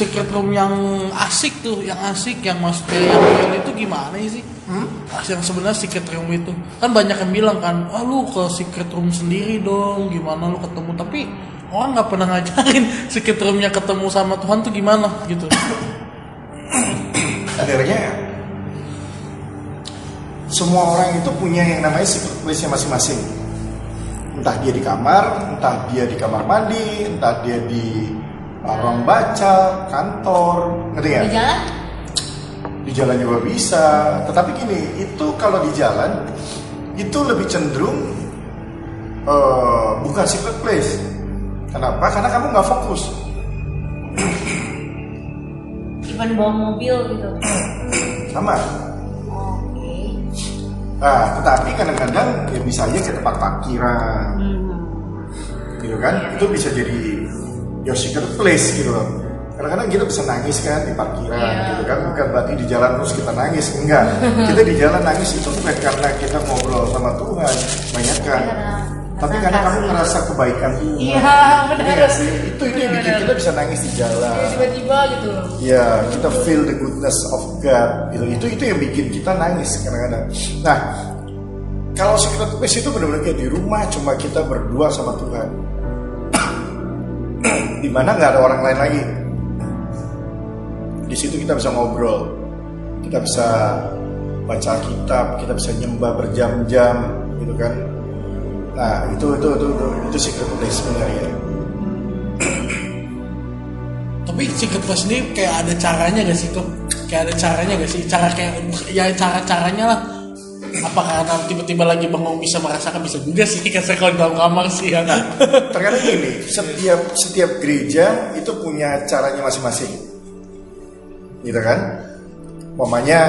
secret room yang asik tuh, yang asik, yang maksudnya yang real itu gimana sih? Hmm? Yang sebenarnya secret room itu kan banyak yang bilang kan, ah lu ke secret room sendiri dong, gimana lu ketemu? Tapi orang nggak pernah ngajarin secret roomnya ketemu sama Tuhan tuh gimana gitu. Akhirnya semua orang itu punya yang namanya secret place masing-masing. Entah dia di kamar, entah dia di kamar mandi, entah dia di ruang baca, kantor, ngerti ya? Di jalan? Di jalan juga bisa. Tetapi gini, itu kalau di jalan itu lebih cenderung uh, bukan secret place. Kenapa? Karena kamu nggak fokus. Even bawa mobil gitu. Sama Nah, tetapi kadang-kadang ya bisa aja ke tempat parkiran, hmm. gitu kan? Itu bisa jadi your secret place gitu loh. Kadang-kadang kita bisa nangis kan di parkiran, yeah. gitu kan? Bukan berarti di jalan terus kita nangis, enggak. kita di jalan nangis itu bukan karena kita ngobrol sama Tuhan, banyak kan. Yeah tapi karena kamu ngerasa kebaikan Tuhan. Iya, benar. Ya, sih. Itu itu yang bikin kita bisa nangis di jalan. Tiba-tiba gitu. Iya, kita feel the goodness of God. Gitu. Itu itu yang bikin kita nangis kadang-kadang. Nah, kalau secret place itu benar-benar kayak di rumah cuma kita berdua sama Tuhan. Di mana nggak ada orang lain lagi. Di situ kita bisa ngobrol, kita bisa baca kitab, kita bisa nyembah berjam-jam, gitu kan Nah itu itu itu itu, itu secret place sebenarnya. Tapi secret place ini kayak ada caranya gak sih tuh? Kayak ada caranya gak sih? Cara kayak ya cara caranya lah. Apa karena tiba-tiba lagi bengong bisa merasakan bisa juga sih kasih kalau dalam kamar sih ya. Nah, terkadang gini, setiap setiap gereja itu punya caranya masing-masing, gitu kan? Mamanya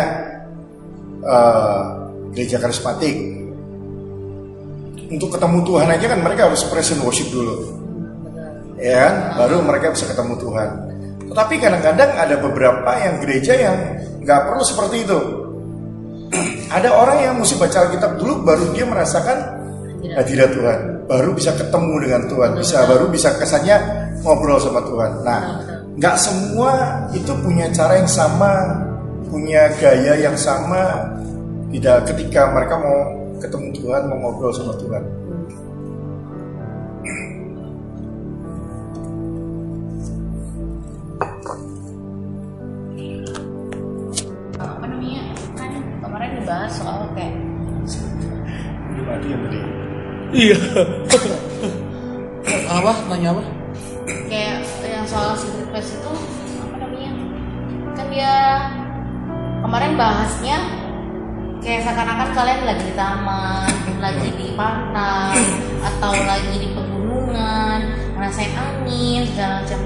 uh, eh, gereja karismatik untuk ketemu Tuhan aja kan mereka harus present worship dulu. Ya kan? Baru mereka bisa ketemu Tuhan. Tetapi kadang-kadang ada beberapa yang gereja yang nggak perlu seperti itu. ada orang yang mesti baca Alkitab dulu baru dia merasakan hadirat Tuhan. Baru bisa ketemu dengan Tuhan. Bisa baru bisa kesannya ngobrol sama Tuhan. Nah, nggak semua itu punya cara yang sama, punya gaya yang sama. Tidak ketika mereka mau ketemu Tuhan, mau ngobrol sama Tuhan. Iya. apa? Nanya apa? Kayak yang soal secret place itu apa namanya? Kan dia kemarin bahasnya kayak seakan-akan kalian lagi di taman, lagi di pantai, atau lagi di pegunungan, ngerasain angin segala macam.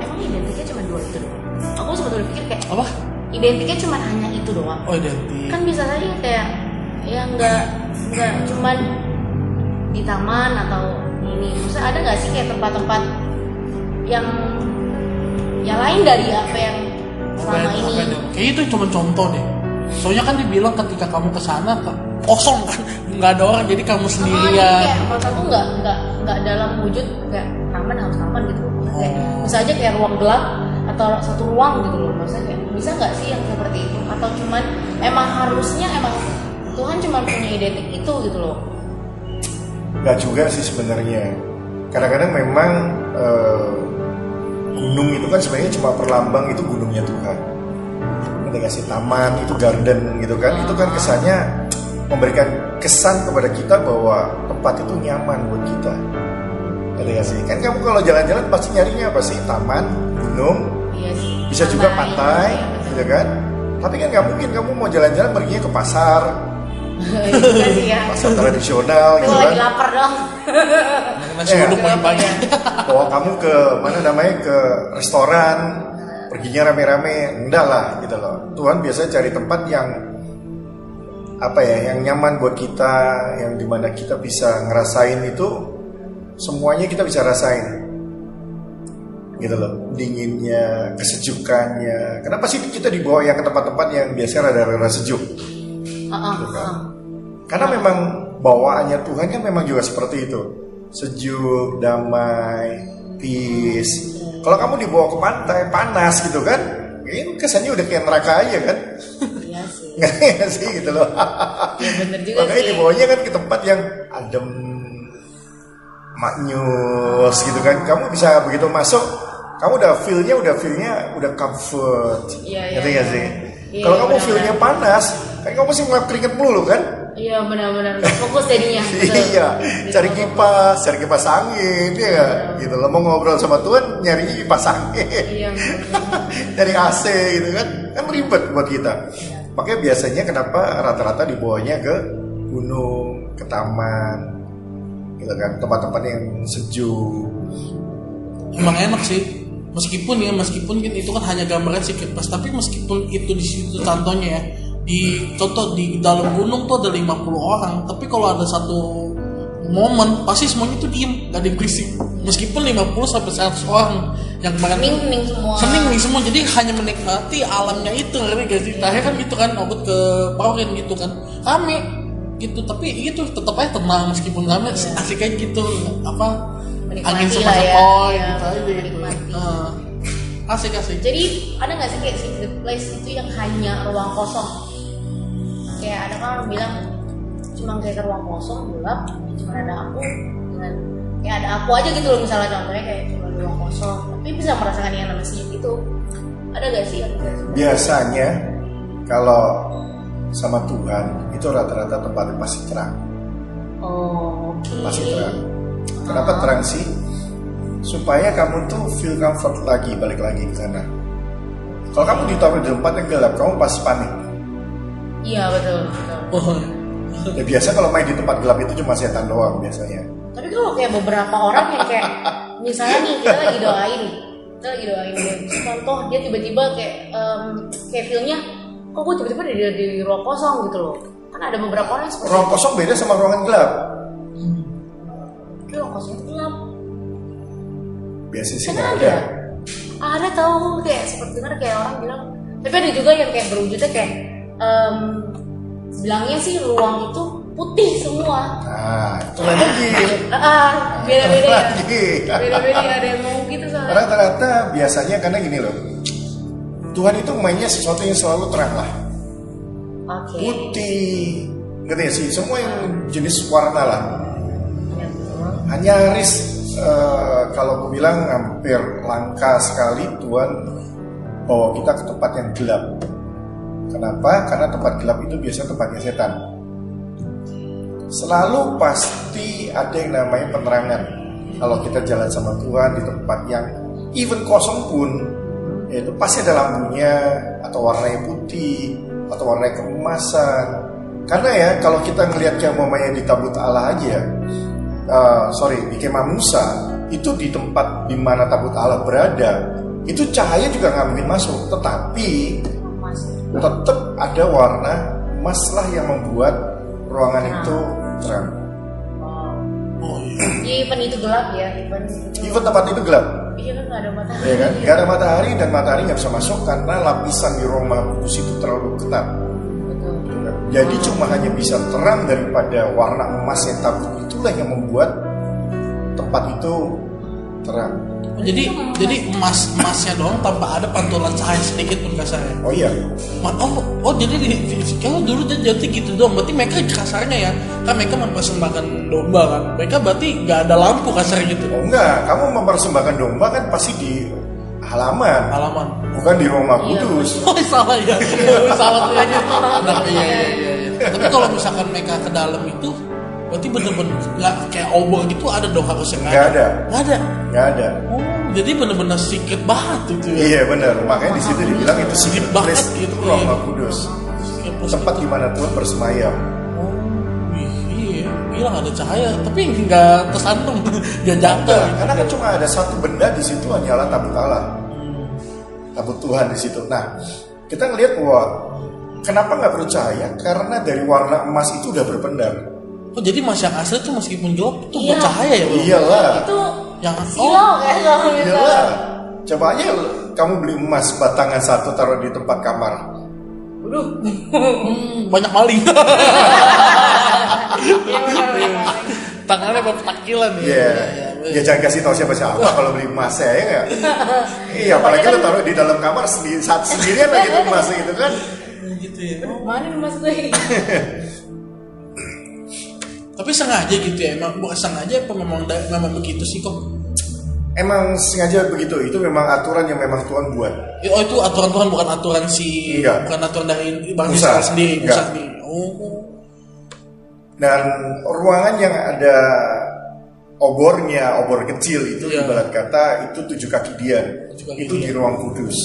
Emang identiknya cuma dua itu doang? Aku sebetulnya pikir kayak apa? Identiknya cuma hanya itu doang. Oh identik. Kan bisa saja kayak ya nggak nggak cuma di taman atau ini. Maksudnya ada nggak sih kayak tempat-tempat yang yang lain dari apa yang selama ini? Kayak itu cuma contoh deh. Soalnya kan dibilang ketika kamu ke sana kosong kan? Nggak ada orang jadi kamu sendirian. oh, kayak tuh nggak nggak nggak dalam wujud kayak taman harus taman gitu oh. kayak bisa aja kayak ruang gelap atau satu ruang gitu loh. Maksudnya bisa nggak sih yang seperti itu? Atau cuman emang harusnya emang Tuhan cuma punya identik itu gitu loh. Nggak juga sih sebenarnya. Kadang-kadang memang uh, gunung itu kan sebenarnya cuma perlambang itu gunungnya Tuhan. Kasih taman itu garden gitu kan. Itu kan kesannya memberikan kesan kepada kita bahwa tempat itu nyaman buat kita. Ya sih? Kan kamu kalau jalan-jalan pasti nyarinya apa sih? Taman gunung iya bisa juga pantai. gitu kan. Tapi kan nggak mungkin kamu mau jalan-jalan perginya ke pasar iya pasar tradisional gitu kan? lapar dong. Nasi uduk pagi bawa kamu ke mana namanya ke restoran. Perginya rame-rame. Enggak lah gitu loh. Tuhan biasanya cari tempat yang apa ya yang nyaman buat kita yang di mana kita bisa ngerasain itu semuanya kita bisa rasain. Gitu loh. Dinginnya kesejukannya. Kenapa sih kita dibawa yang ke tempat-tempat yang biasanya rada-rada sejuk gitu kan karena memang bawaannya Tuhan kan memang juga seperti itu sejuk damai peace Kalau kamu dibawa ke pantai panas gitu kan, ini kesannya udah kayak neraka aja kan? Iya sih. Nggak sih gitu loh. Ya bener juga Makanya sih. dibawanya kan ke tempat yang adem, maknyus gitu kan. Kamu bisa begitu masuk, kamu udah feel-nya udah feel-nya udah comfort. Iya, iya, Ngerti iya. sih? Iya, Kalau kamu benar-benar. feel-nya panas, kan kamu pasti ngelap keringet mulu kan? Iya benar-benar fokus jadinya. iya, Gitu. cari kipas, cari kipas angin, ya nggak? Gitu loh, mau ngobrol sama Tuhan, nyarinya kipas angin. Iya. dari AC gitu kan kan ribet buat kita makanya biasanya kenapa rata-rata dibawanya ke gunung ke taman gitu kan tempat-tempat yang sejuk emang enak sih meskipun ya meskipun kan itu kan hanya gambaran secret bus tapi meskipun itu di situ contohnya ya di contoh di dalam gunung tuh ada 50 orang tapi kalau ada satu momen pasti semuanya tuh diem gak ada berisik meskipun 50 sampai 100 orang yang kemarin Hening hening semua. Sening semua jadi hanya menikmati alamnya itu ngerti gak sih terakhir kan gitu kan obat ke Paurin gitu kan rame gitu tapi itu tetap aja tenang meskipun rame asik aja gitu apa Menikmati angin sama ya. sepoi Ya, gitu aja gitu. Nah, asik asik Jadi ada nggak sih kayak secret place itu yang hanya ruang kosong? Kayak ada kan orang bilang cuma kayak ruang kosong gelap, cuma ada aku dengan kayak ada aku aja gitu loh misalnya contohnya kayak cuma ruang kosong, tapi bisa merasakan yang namanya senyum itu. Ada gak sih yang gitu? biasanya kalau sama Tuhan itu rata-rata tempatnya pasti terang. Oh, oke. pasti terang. Kenapa terang sih? Supaya kamu tuh feel comfort lagi balik lagi ke sana. Kalau kamu ditaruh di tempat yang gelap kamu pasti panik Iya betul betul. oh ya biasa kalau main di tempat gelap itu cuma setan doang biasanya Tapi kalau kayak beberapa orang yang kayak misalnya nih kita lagi doain, kita lagi doain dia, contoh dia tiba-tiba kayak em, kayak feelnya, kok gue tiba-tiba di, di, di ruang kosong gitu loh. Kan ada beberapa orang yang seperti ruang kosong beda sama ruangan gelap itu ruang kosong itu gelap. biasanya sih nggak ada. ada Ada tahu kayak seperti mana kayak orang bilang. Tapi ada juga yang kayak berwujudnya kayak em, bilangnya sih ruang itu putih semua. nah itu lagi. Ah, beda-beda ya. Beda-beda ada yang ngomong gitu soalnya. rata-rata biasanya karena gini loh. Tuhan itu mainnya sesuatu yang selalu terang lah. Oke. putih. Ngerti sih? Semua yang jenis warna lah. Ya, hanya Haris eh, kalau aku bilang hampir langka sekali Tuhan bawa kita ke tempat yang gelap kenapa? Karena tempat gelap itu biasa tempatnya setan. Selalu pasti ada yang namanya penerangan. Kalau kita jalan sama Tuhan di tempat yang even kosong pun itu pasti ada lampunya atau warnanya putih atau warnanya keemasan karena ya kalau kita ngelihat kayak mamanya di tabut Allah aja eh, sorry di kemah Musa itu di tempat di mana tabut Allah berada itu cahaya juga nggak mungkin masuk. Tetapi. Tetap ada warna emas lah yang membuat ruangan Nah. itu terang Oh. oh iya Ya, event itu gelap ya, event itu. even tempat itu gelap Iya kan nggak ada matahari. ya kan nggak ada matahari dan matahari nggak bisa masuk karena lapisan di ruang kudus itu terlalu ketat Betul. jadi cuma hanya bisa terang daripada warna emas yang tabut itulah yang membuat tempat itu terang Oh, jadi jadi emas emasnya doang tanpa ada pantulan cahaya sedikit pun kasarnya oh iya Ma- Oh, oh jadi di, di, kalau dulu jadi, jadi gitu dong. Berarti mereka kasarnya ya, kan mereka mempersembahkan domba kan. Mereka berarti nggak ada lampu kasar gitu. oh enggak kamu mempersembahkan domba kan pasti di halaman Halaman. bukan di rumah Iya, kudus Oh salah ya, Oh, salah tuh aja. Nah, iya, iya, iya, iya. Tapi kalau misalkan mereka ke dalam itu, berarti bener-bener nggak kayak obor gitu ada dong harusnya nggak ada. Nggak ada. nggak ada. Oh, jadi bener-bener secret banget itu ya. iya benar makanya di situ dibilang itu secret banget gitu, itu ruang iya. kudus. Tempat di mana Tuhan bersemayam. Oh, wih, iya, gila ada cahaya, tapi nggak tersantum, nggak jatuh. Karena kan cuma ada satu benda di situ hanyalah tabut Allah. Tabut Tuhan di situ. Nah kita ngelihat bahwa kenapa nggak percaya karena dari warna emas itu udah berpendar Oh, jadi mas yang asli tuh meskipun gelap tuh Iya. bercahaya ya, Bro? iyalah Itu Yang silau kan kalau iyalah misalnya. coba aja kamu beli emas batangan satu taruh di tempat kamar Waduh. Hmm, banyak maling. Iya. Tangannya berpetakilan ya. Iya. Ya, Ya jangan kasih tahu siapa siapa kalau beli emas ya ya iya, apalagi lo taruh di dalam kamar sendiri, saat sendirian lagi emas gitu kan? gitu ya Mana nih mas gue? Tapi sengaja gitu ya emang bukan sengaja apa memang memang begitu sih kok Emang sengaja begitu, itu memang aturan yang memang Tuhan buat. Eh, oh itu aturan Tuhan bukan aturan si Enggak. bukan aturan dari bang. Israel sendiri Enggak. sendiri oh Dan ruangan yang ada obornya, obor kecil itu Iya. ibarat kata itu tujuh kaki dia. Tujuh kaki itu di ruang kudus.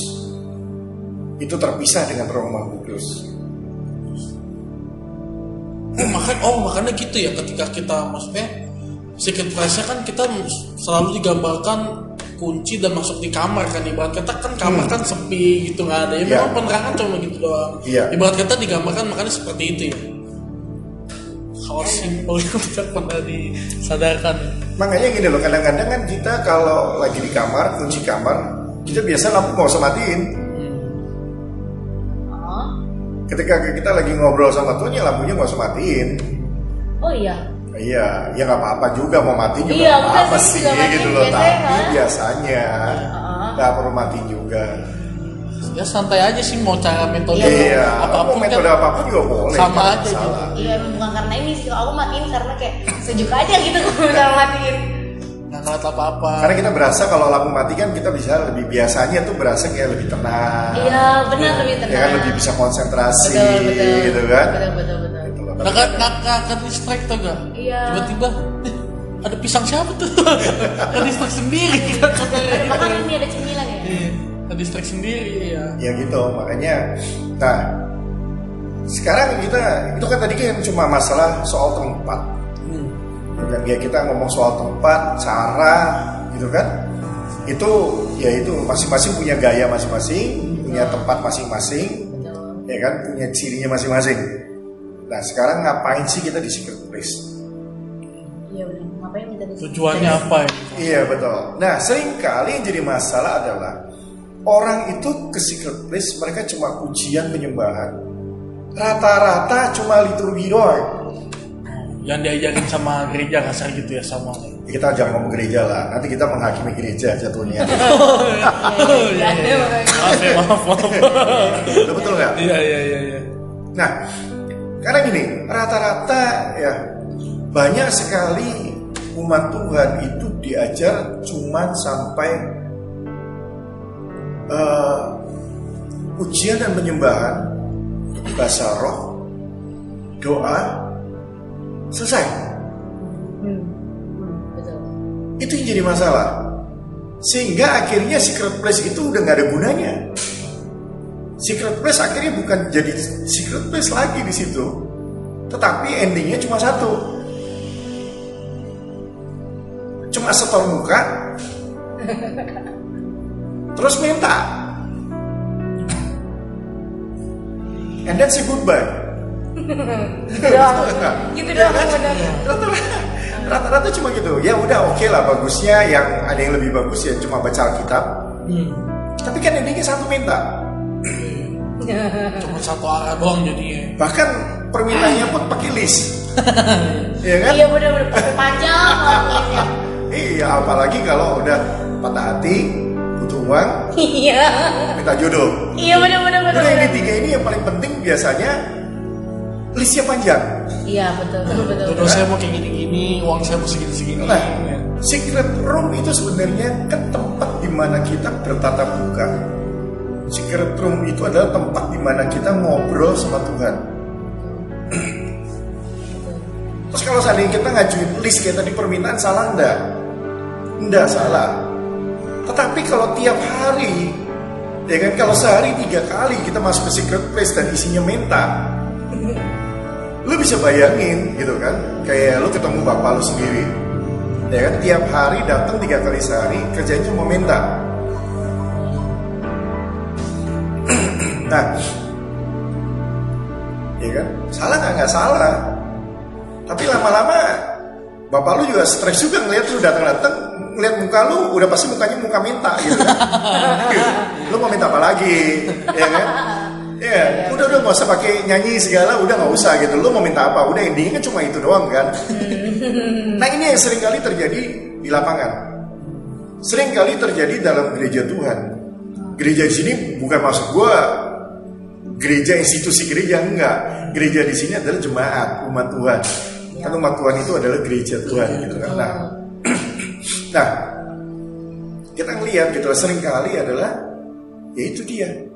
Itu terpisah dengan ruang kudus. Oh makan oh makanya gitu ya ketika kita maksudnya secret place kan kita selalu digambarkan kunci dan masuk di kamar kan ibarat kata kan kamar kan sepi gitu nggak ada ya Hmm. Memang penerangan cuma gitu doang Iya. ibarat kata digambarkan makanya seperti itu ya hal simpel yang tidak pernah disadarkan Makanya gini loh, kadang-kadang kan kita kalau lagi di kamar, kunci kamar, kita biasa lampu nggak usah matiin. Ketika kita lagi ngobrol sama Tuhan, ya lampunya nggak usah matiin. oh iya. Iya, ya nggak apa-apa juga mau mati juga Iya, udah apa-apa sih, matiin gitu loh. biasanya, Tapi kan? biasanya nggak perlu mati juga. ya santai aja sih mau cara metode Iya, apa pun mau metode kan apa pun juga boleh. sama aja masalah. Iya bukan karena ini sih kalau aku matiin karena kayak sejuk aja gitu kalau misalnya matiin. Nggak ngeliat apa-apa Karena kita berasa kalau lampu mati kan kita bisa lebih biasanya tuh berasa kayak lebih tenang. Iya benar lebih tenang. Ya kan lebih bisa konsentrasi betul betul. gitu kan. Betul betul betul. Gitu loh. nggak nggak nggak distract tuh gak Iya. tiba-tiba eh, ada pisang siapa tuh kan distract sendiri Bahkan ini ada cemilan ya. Iya, ada distract sendiri ya ya gitu makanya nah sekarang kita itu kan tadi kan cuma masalah soal tempat Dan ya kita ngomong soal tempat cara gitu kan? Itu ya itu masing-masing punya gaya masing-masing punya tempat masing-masing ya kan? Punya cirinya masing-masing. Nah sekarang ngapain sih kita di secret place? Iya benar. Ngapain minta di tujuannya apa ya iya betul. Nah sering kali yang jadi masalah adalah orang itu ke secret place mereka cuma ujian penyembahan. Rata-rata cuma liturgi doang yang diajarin sama gereja kasar gitu ya sama. Kita jangan ngomong gereja lah. Nanti kita menghakimi gereja jatuhnya Iya, iya, makanya. maaf ya maaf. Maaf Betul betul nggak? Iya iya iya iya. Nah karena gini rata-rata ya banyak sekali umat Tuhan itu diajar cuman sampai eh, ujian dan penyembahan bahasa roh doa selesai? Hmm. Hmm, betul. itu yang jadi masalah. Sehingga akhirnya secret place itu udah nggak ada gunanya. Secret place akhirnya bukan jadi secret place lagi di situ tetapi endingnya cuma satu. Cuma setor muka terus minta. And then say goodbye Gitu doang. Gitu Ya doang benar. Rata-rata- Rata-rata cuma gitu. Ya udah oke lah bagusnya yang ada yang lebih bagus ya cuma baca Alkitab. hmm. Tapi kan endingnya satu minta. cuma satu arah doang jadinya Bahkan permintaannya pun pakai list. Iya kan? Iya benar benar Sampai panjang ya. Iya, apalagi kalau udah patah hati, butuh uang, Iya. minta jodoh. Iya benar benar benar. Udah ini tiga ini yang paling penting biasanya listnya panjang. Iya betul betul betul. jodoh saya mau kayak gini-gini uang saya mau segini-segini Nah, secret room itu sebenarnya kan tempat di mana kita bertatap muka. Secret room itu adalah tempat di mana kita ngobrol sama Tuhan. Terus kalau seandainya kita ngajuin list kayak tadi permintaan salah enggak? Enggak salah. Tetapi kalau tiap hari, ya kan kalau sehari tiga kali kita masuk ke secret place dan isinya minta, lu bisa bayangin gitu kan? Kayak lu ketemu bapak lu sendiri ya kan? Tiap hari datang tiga kali sehari kerjanya cuma minta. Nah ya kan? Salah nggak? Nggak salah. Tapi lama-lama bapak lu juga stres juga ngeliat lu datang-datang ngeliat muka lu udah pasti mukanya muka minta gitu. Lu mau minta apa lagi? Ya kan Ya, udah udah nggak usah pakai nyanyi segala, udah nggak usah gitu. Lu mau minta apa? Udah endingnya kan cuma itu doang kan. nah ini yang sering kali terjadi di lapangan. Sering kali terjadi dalam gereja Tuhan. Gereja di sini bukan maksud gua gereja institusi gereja enggak. Gereja di sini adalah jemaat umat Tuhan. Kan umat Tuhan itu adalah gereja Tuhan gitu kan. Nah, nah kita ngelihat gitu sering kali adalah ya itu dia.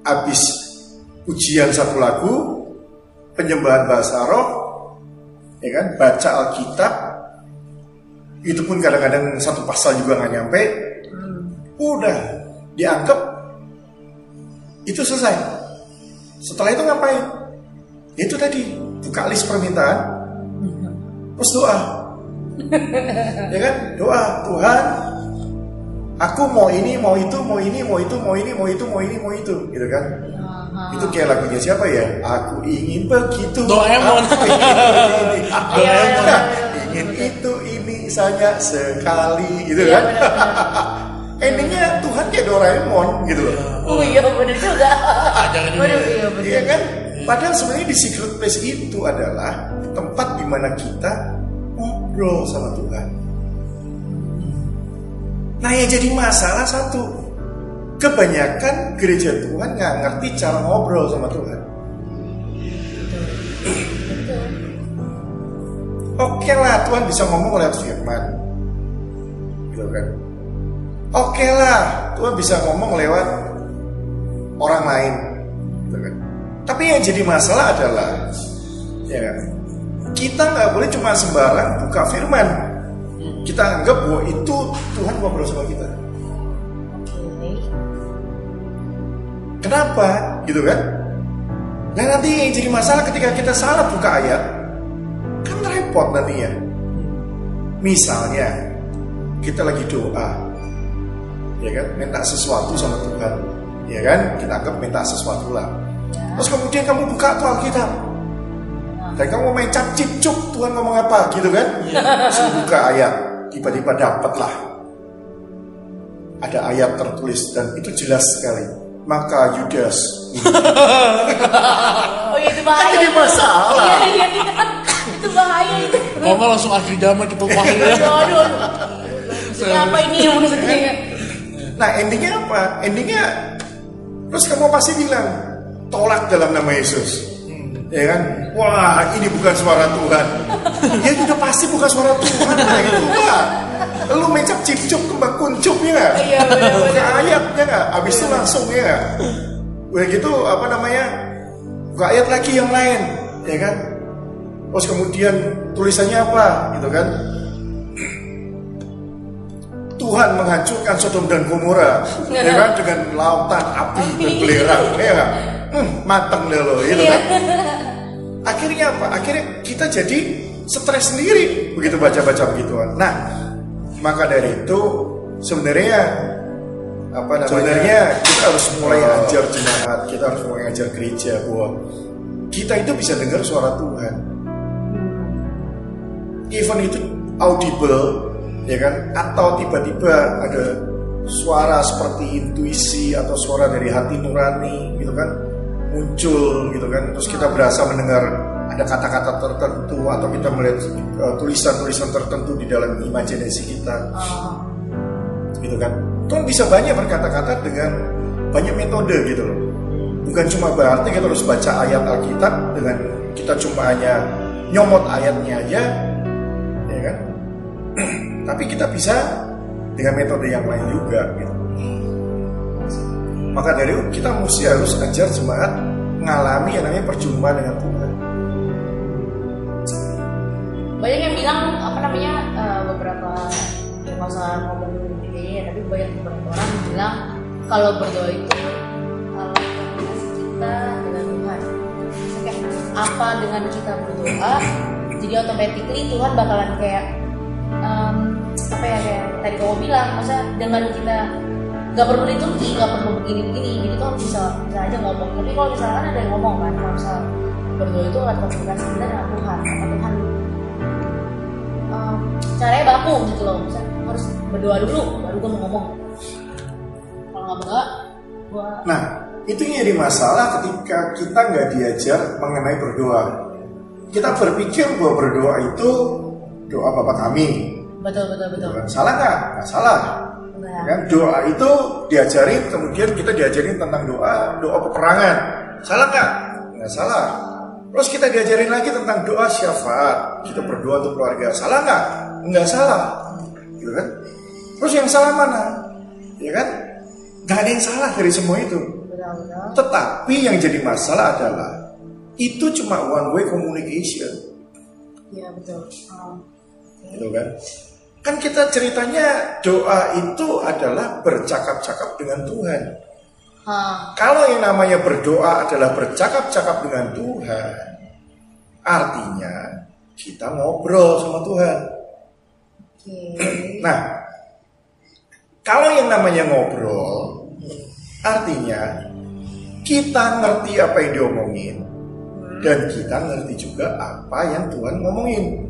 Habis ujian satu lagu, penyembahan bahasa roh, ya kan, baca Alkitab, itu pun kadang-kadang satu pasal juga nggak nyampe, udah dianggap itu selesai. Setelah itu ngapain? Itu tadi buka list permintaan, terus doa, ya kan, doa Tuhan, aku mau ini, mau itu, mau ini, mau itu, mau ini, mau itu, mau ini, mau itu, gitu kan? Aha. Itu kayak lagunya siapa ya? Aku ingin begitu. Doraemon. Aku ingin ini. Iya, iya, iya, iya. ingin itu ini saja sekali gitu Iya, kan. Endingnya Tuhan kayak Doraemon gitu loh. Oh iya bener juga. jangan juga. Waduh, iya bener. Iya kan? Padahal sebenarnya di secret place itu adalah tempat di mana kita ngobrol sama Tuhan. Nah yang jadi masalah satu, kebanyakan gereja Tuhan nggak ngerti cara ngobrol sama Tuhan. Oke lah Tuhan bisa ngomong lewat firman, gitu kan? Oke lah Tuhan bisa ngomong lewat orang lain, gitu kan? Tapi yang jadi masalah adalah, ya kan? Kita nggak boleh cuma sembarang buka firman. Kita anggap bahwa itu Tuhan ngobrol sama kita. Oke. Kenapa? Gitu kan? Nah nanti yang jadi masalah ketika kita salah buka ayat, kan repot nantinya. Misalnya, kita lagi doa, ya kan, minta sesuatu sama Tuhan, ya kan, kita anggap minta sesuatu lah. Terus kemudian kamu buka tuh Alkitab, dan kamu main cap cicuk Tuhan ngomong apa, gitu kan? Terus buka ayat, tiba-tiba dapet lah. Ada ayat tertulis dan itu jelas sekali. Maka Yudas Oh iya itu bahaya. Kan jadi masalah. Iya iya iya. Itu bahaya itu. Kalau nggak langsung akhir zaman kita bahaya. Aduh aduh. aduh. Maksudnya apa ini maksudnya? Nah endingnya apa? Endingnya terus kamu pasti bilang tolak dalam nama Yesus. Ya kan? Wah ini bukan suara Tuhan. ya udah pasti bukan suara Tuhan. Kayak gitu lah. Lu mencap cipcup kembang kuncup ya nggak? Iya. Buka ayat ya nggak? Abis itu langsung ya nggak? Udah gitu apa namanya? Buka ayat lagi yang lain, ya kan? Terus kemudian tulisannya apa, gitu kan? Tuhan menghancurkan Sodom dan Gomora, ya kan? Dengan lautan api berbelerang, ya kan? Hmm, mateng deh lo, gitu kan? Akhirnya apa? Akhirnya kita jadi stres sendiri begitu baca-baca begituan. Nah, maka dari itu sebenarnya apa namanya? Sebenarnya kita harus mulai ajar jemaat, kita harus mulai ajar gereja bahwa kita itu bisa dengar suara Tuhan. Even itu audible, ya kan? Atau tiba-tiba ada suara seperti intuisi atau suara dari hati nurani, gitu kan? Muncul, gitu kan? Terus kita berasa mendengar ada kata-kata tertentu atau kita melihat uh, tulisan-tulisan tertentu di dalam imajinasi kita. Oh. gitu kan. Tuhan bisa banyak berkata-kata dengan banyak metode gitu loh. Bukan cuma berarti kita harus baca ayat Alkitab dengan kita cuma hanya nyomot ayatnya aja ya kan? Tapi kita bisa dengan metode yang lain juga gitu maka dari itu kita mesti harus ajar jemaat mengalami yang namanya perjumpaan dengan Tuhan. Banyak yang bilang apa namanya eh, beberapa nggak usah ngomong gitu ya tapi banyak beberapa orang bilang kalau berdoa itu komunikasi kita dengan Tuhan. Oke, apa dengan kita berdoa jadi automatically Tuhan bakalan kayak em, apa ya kayak tadi kamu bilang masa dengan kita nggak perlu liturgi nggak perlu begini begini jadi tuh bisa bisa aja ngomong tapi kalau misalkan ada yang ngomong kan kalau misal berdoa itu akan komunikasi kita dengan Tuhan apa Tuhan um, caranya baku gitu loh Misal, harus berdoa dulu baru gue mau ngomong kalau nggak enggak gue Nah, itu yang jadi masalah ketika kita nggak diajar mengenai berdoa. Kita berpikir bahwa berdoa itu doa Bapa kami, betul betul betul Gitu kan. Salah nggak? Nggak salah. Ya kan? Doa itu diajarin, kemudian kita diajarin tentang doa, doa peperangan. Salah nggak? Nggak salah. Terus kita diajarin lagi tentang doa syafaat. Kita berdoa untuk keluarga. Salah nggak? Nggak salah. Gitu kan? Terus yang salah mana? Ya kan? Nggak ada yang salah dari semua itu. Tetapi yang jadi masalah adalah itu cuma one way communication, iya betul Oh. gitu kan? Kan kita ceritanya doa itu adalah bercakap-cakap dengan Tuhan. Hah. Kalau yang namanya berdoa adalah bercakap-cakap dengan Tuhan, artinya kita ngobrol sama Tuhan. oke Nah, kalau yang namanya ngobrol, artinya kita ngerti apa yang diomongin dan kita ngerti juga apa yang Tuhan ngomongin.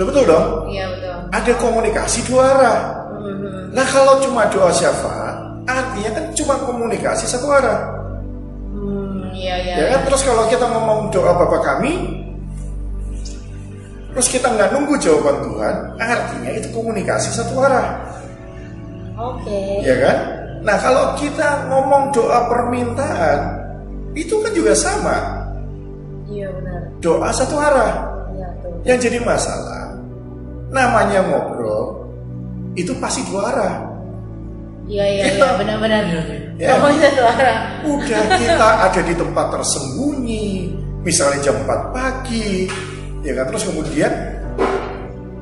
Loh, betul dong? iya betul Ada komunikasi dua arah. Mhm. Nah kalau cuma doa syafaat, artinya kan cuma komunikasi satu arah. Hmm, iya iya Ya kan? Terus kalau kita ngomong doa Bapa kami, terus kita nggak nunggu jawaban Tuhan, artinya itu komunikasi satu arah. oke Ya kan? Nah kalau kita ngomong doa permintaan, itu kan juga sama. iya benar Doa satu arah. iya Yang jadi masalah, namanya ngobrol, itu pasti dua arah. iya iya iya benar benar Ya. ngomongin satu arah Udah kita ada di tempat tersembunyi, misalnya jam 4 pagi, ya kan? Terus kemudian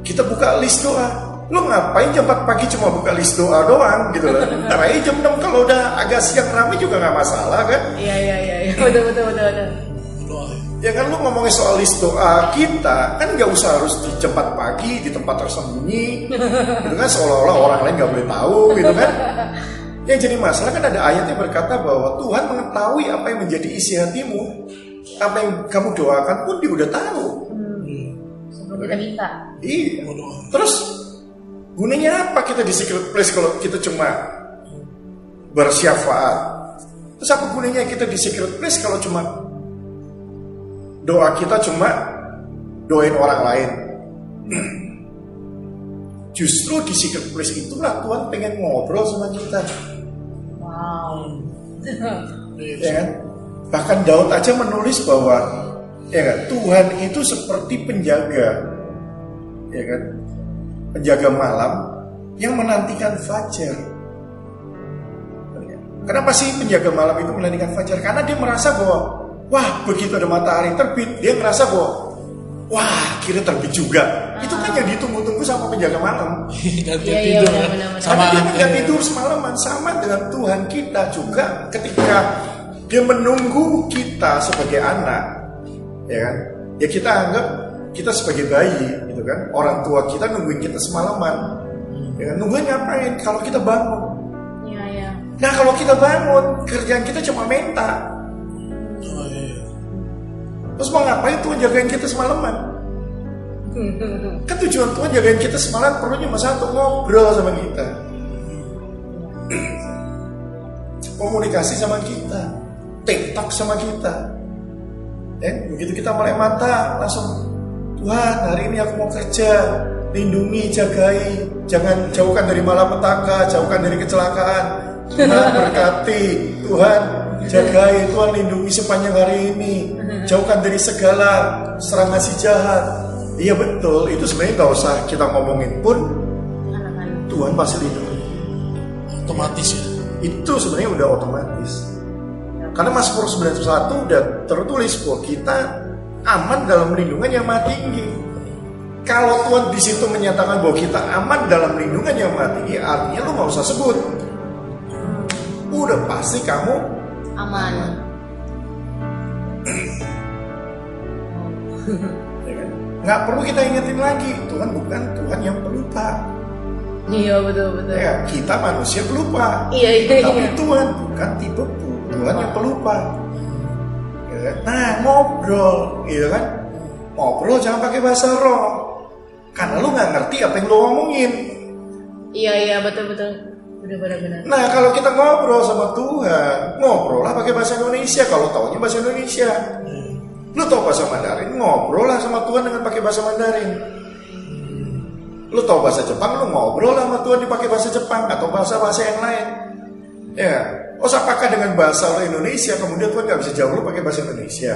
kita buka list doa. Lo ngapain jam 4 pagi cuma buka list doa doang gitu loh. Ntar aja jam 6 kalau udah agak siang rame juga nggak masalah kan? iya iya iya iya betul betul betul betul. Ya kan lu ngomongin soal list doa kita kan nggak usah harus di 4 pagi di tempat tersembunyi gitu kan? Seolah-olah orang lain nggak boleh tahu gitu kan? Yang jadi masalah kan ada ayat yang berkata bahwa Tuhan mengetahui apa yang menjadi isi hatimu apa yang kamu doakan pun dia udah tahu. Sebelum kita minta. Iya. Terus gunanya apa kita di secret place kalau kita cuma bersyafaat? Terus apa gunanya kita di secret place kalau cuma doa kita cuma doain orang lain. Justru di secret place itulah Tuhan pengen ngobrol sama kita. Wow. Ya kan? Bahkan Daud aja menulis bahwa ya kan? Tuhan itu seperti penjaga ya kan? Penjaga malam yang menantikan fajar. Kenapa sih penjaga malam itu menantikan fajar? Karena dia merasa bahwa wah begitu ada matahari terbit dia merasa bahwa wah kira terbit juga itu kan yang ditunggu-tunggu sama penjaga malam Iya, iya, tidur benar, ya. benar, benar. Sama dia nggak tidur semalaman sama dengan Tuhan kita juga ketika dia menunggu kita sebagai anak, ya kan? Ya kita anggap kita sebagai bayi, gitu kan? Orang tua kita nungguin kita semalaman, ya kan? Nungguin ngapain? Kalau kita bangun. iya iya Nah kalau kita bangun, kerjaan kita cuma minta. Terus mau ngapain Tuhan jagain kita semalaman? Kan tujuan Tuhan jagain kita semalam perlu cuma satu ngobrol sama kita. Komunikasi sama kita, tiktok sama kita. Ya, begitu kita mulai mata langsung Tuhan hari ini aku mau kerja, lindungi, jagai, jangan jauhkan dari malapetaka, jauhkan dari kecelakaan. Tuhan berkati, Tuhan jagai, Tuhan lindungi sepanjang hari ini, jauhkan dari segala serangan si jahat. Iya betul, itu sebenarnya nggak usah kita ngomongin pun Tuhan pasti lindungi. otomatis ya. Itu sebenarnya udah otomatis. Karena Mazmur 91 udah tertulis bahwa kita aman dalam lindungan yang maha tinggi. Kalau Tuhan di situ menyatakan bahwa kita aman dalam lindungan yang maha tinggi, artinya lu nggak usah sebut. Udah pasti kamu aman ya kan? nggak perlu kita ingetin lagi. Tuhan bukan Tuhan yang pelupa. iya betul betul Ya, kita manusia pelupa. iya iya Tapi iya Tuhan bukan tipe Tuhan yang pelupa. Ya kan? Nah ngobrol, gitu kan? Ngobrol jangan pakai bahasa roh, karena lu nggak ngerti apa yang lu ngomongin. iya iya betul betul Nah kalau kita ngobrol sama Tuhan, ngobrol lah pakai bahasa Indonesia. Kalau taunya bahasa Indonesia, lu tau bahasa Mandarin, ngobrol lah sama Tuhan dengan pakai bahasa Mandarin. Lu tahu bahasa Jepang, lu ngobrol sama Tuhan dipakai bahasa Jepang atau bahasa-bahasa yang lain. Ya, oh apakah dengan bahasa lu Indonesia kemudian Tuhan nggak bisa jawab lu pakai bahasa Indonesia?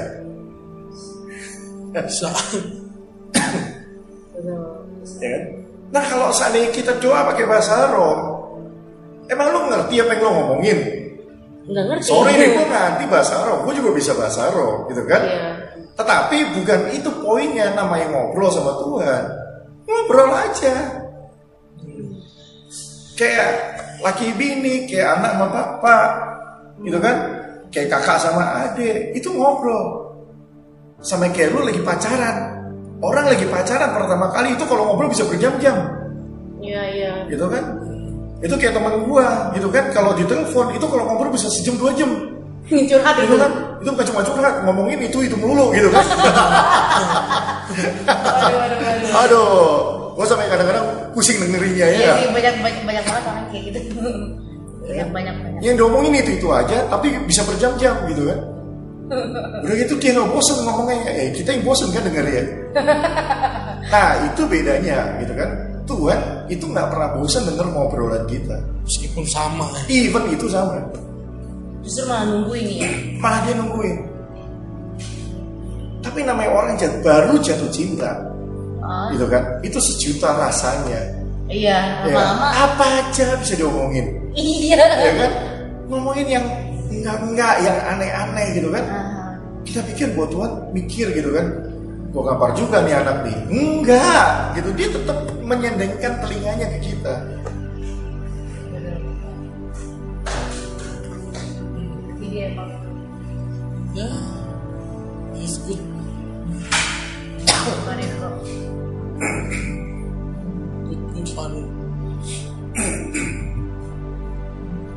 Bisa. Ya kan? Nah kalau seandainya kita doa pakai bahasa Arab, emang lu ngerti apa yang lu ngomongin? Nggak ngerti. Sorry nih, gue ngerti bahasa Arab, gue juga bisa bahasa Arab, gitu kan? Iya. Tetapi bukan itu poinnya namanya ngobrol sama Tuhan. Ngobrol aja. Kayak laki bini, kayak anak sama bapak, gitu kan? Kayak kakak sama adik, itu ngobrol. Sama kayak lu lagi pacaran. Orang lagi pacaran pertama kali itu kalau ngobrol bisa berjam-jam, Iya, iya. gitu kan? Itu kayak teman gua, gitu kan? Kalau di telepon itu kalau ngobrol bisa sejam dua jam, curhat itu itu. kan? Itu bukan cuma curhat, ngomongin itu itu melulu, gitu kan? Aduh, aduh, aduh. Aduh, gua sampai kadang-kadang pusing dengerinnya Iya ya. sih banyak banyak banyak banget orang kayak gitu. Banyak banyak banyak. Yang diomongin itu itu aja, tapi bisa berjam-jam gitu kan. Udah gitu dia nggak bosen ngomongnya, eh kita yang bosen kan denger ya. Nah itu bedanya gitu kan. Tuhan itu nggak pernah bosen denger ngobrolan kita. Meskipun sama. Even itu sama, Justru malah nunggu ini ya. malah dia nungguin. Tapi namanya orang jat, baru jatuh cinta, Oh, gitu kan. Itu sejuta rasanya. iya, Ya, lama-lama. apa aja bisa diomongin. Iya. ya kan ngomongin yang enggak enggak yang aneh-aneh gitu kan Ah, kita pikir buat Tuhan mikir gitu kan gua kabar juga nih anak nih enggak gitu dia tetap menyendengkan telinganya ke kita Ya. He's good.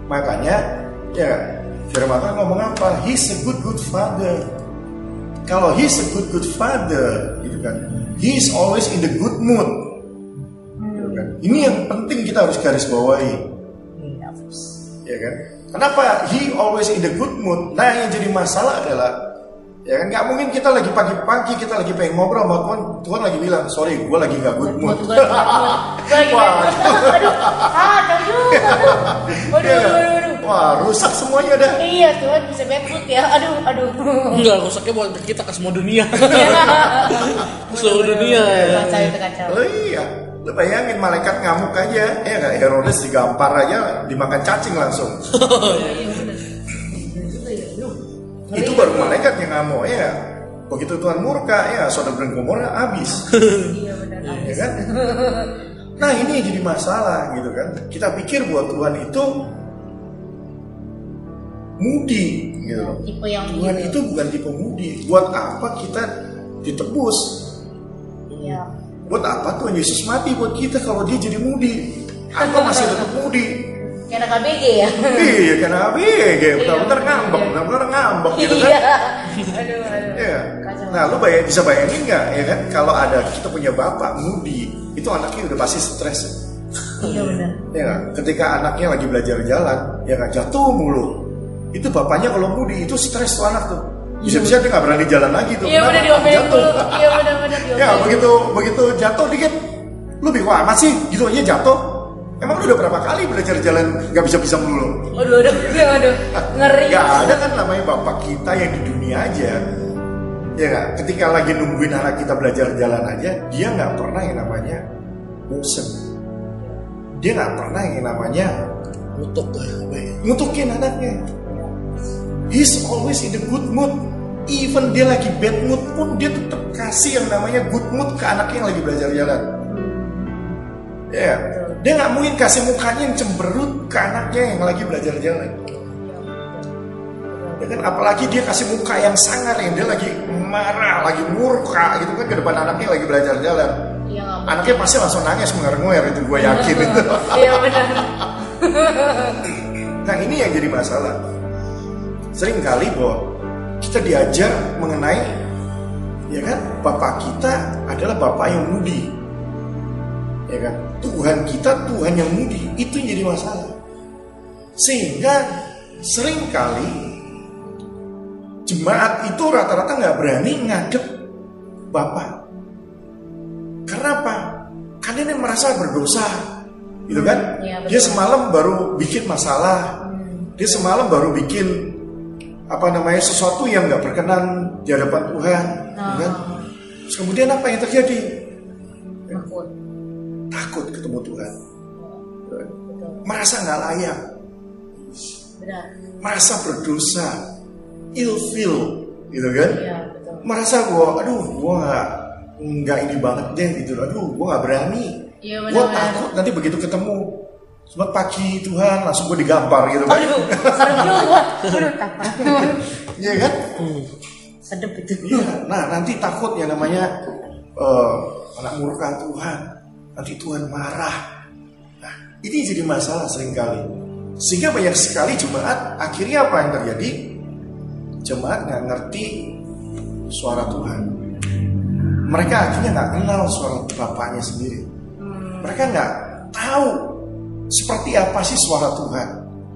makanya ya firman ngomong apa he's a good good father kalau he's a good good father gitu kan he's always in the good mood gitu kan ini yang penting kita harus garis bawahi Iya. ya kan? Kenapa he always in the good mood? Nah yang jadi masalah adalah ya kan nggak mungkin kita lagi pagi-pagi kita lagi pengen ngobrol sama Tuhan, Tuhan lagi bilang sorry gue lagi nggak good mood. Wah. Aduh, aduh, aduh, aduh, Iya aduh. Wah rusak semuanya dah. Iya, Tuhan bisa bad mood ya. Aduh, aduh. Enggak, rusaknya ke kita, ke semua dunia. Ke seluruh dunia. ya. Kacau itu kacau. Oh iya, lu bayangin malaikat ngamuk aja, ya nggak Herodes digampar aja dimakan cacing langsung. Iya. Itu baru malaikat yang ngamuk ya. Begitu Tuhan murka ya, saudara dan Gomora habis. Iya benar. ya kan? Nah ini yang jadi masalah gitu kan. Kita pikir buat Tuhan itu mudi gitu. loh. Tipe yang Tuhan gitu. itu bukan tipe mudi. Buat apa kita ditebus? Iya. Buat apa Tuhan Yesus mati buat kita kalau dia jadi mudi? Apa masih tetap mudi? Anak KBG ya. Iya karena BG, benar-benar Iya. ngambek, benar-benar ngambek gitu kan. Iya. Aduh, aduh. Iya. Nah, lu bayang, bisa bayangin nggak ya kan kalau ada kita punya bapak mudi, itu anaknya udah pasti stres. Iya benar. Ya? Ketika anaknya lagi belajar jalan, ya nggak jatuh mulu. Itu bapaknya kalau mudi itu stres tuh anak tuh. Bisa-bisa dia nggak berani jalan lagi tuh. Iya benar diomelin Jatuh. dulu. Iya benar benar Ya begitu begitu jatuh dikit, lu bingung amat sih gitu aja jatuh. Emang lu udah berapa kali belajar jalan nggak bisa bisa mulu? Aduh, aduh, aduh, aduh. Ngeri. Gak ada kan namanya bapak kita yang di dunia aja. Ya nggak? Ketika lagi nungguin anak kita belajar jalan aja, dia nggak pernah yang namanya bosen. Dia nggak pernah yang namanya Nutuk lah. baik. ngutukin anaknya. He's always in the good mood. Even dia lagi bad mood pun dia tetap kasih yang namanya good mood ke anaknya yang lagi belajar jalan. Ya, dia nggak mungkin kasih mukanya yang cemberut ke anaknya yang lagi belajar jalan. Ya kan, apalagi dia kasih muka yang sangar yang dia lagi marah, lagi murka gitu kan ke depan anaknya lagi belajar jalan. Mau. Anaknya pasti langsung nangis mengerenguer itu gue yakin itu. Iya benar. Nah ini yang jadi masalah. Sering kali bahwa kita diajar mengenai ya kan bapak kita adalah bapak yang mudi. Ya kan? Tuhan kita Tuhan yang mudi. Itu yang jadi masalah. Sehingga sering kali jemaat itu rata-rata nggak berani ngadep bapak. Karena apa? Karena ini merasa berdosa, gitu kan? Betul. Dia semalam baru bikin masalah, dia semalam baru bikin apa namanya sesuatu yang nggak berkenan di hadapan Tuhan, gitu kan? Terus kemudian apa yang terjadi? Takut. Takut ketemu Tuhan, Betul. merasa nggak layak, Benar. merasa berdosa, ill feel, gitu kan? Iya, betul. Merasa gua, aduh, gua nggak nggak ini banget deh gitu, aduh, gua nggak berani. Iya, Gue benar-benar. takut nanti begitu ketemu Selamat pagi Tuhan. Langsung gue digampar gitu kan Aduh, serem takut. Iya kan? Sedep itu. Iya. Nah nanti takut yang namanya eh, Anak murka Tuhan. Nanti Tuhan marah. Nah ini jadi masalah sering kali. Sehingga banyak sekali jemaat Akhirnya apa yang terjadi? Jemaat nggak ngerti Suara Tuhan. Mereka akhirnya nggak kenal suara Bapaknya sendiri. Mereka nggak tahu seperti apa sih suara Tuhan.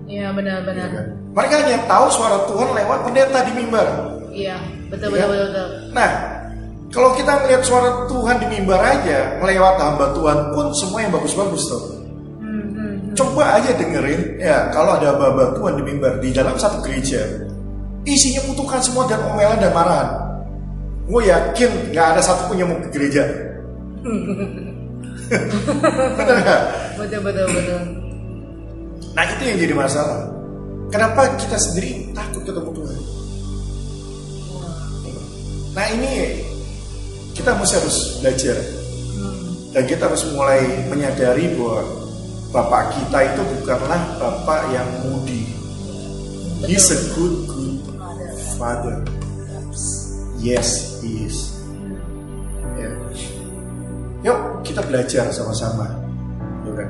Iya, benar-benar. Ya kan? Mereka hanya tahu suara Tuhan lewat pendeta di mimbar. Iya, betul, Ya. betul, betul, betul. Nah, kalau kita melihat suara Tuhan di mimbar aja, melewat hamba Tuhan pun semua yang bagus-bagus tuh. Hmm, hmm. Coba aja dengerin, ya kalau ada hamba Tuhan di mimbar di dalam satu gereja, isinya kutukan semua dan omelan dan marahan. Gue yakin nggak ada satupun yang mau ke gereja. Bener nggak? Betul, betul, betul. Nah itu yang jadi masalah. Kenapa kita sendiri takut ketemu Tuhan? Nah ini kita mesti harus belajar dan kita harus mulai menyadari bahwa Bapak kita itu bukanlah Bapak yang moody. He's a good good father. Yes, he is. Ya. Yuk kita belajar sama-sama, ya?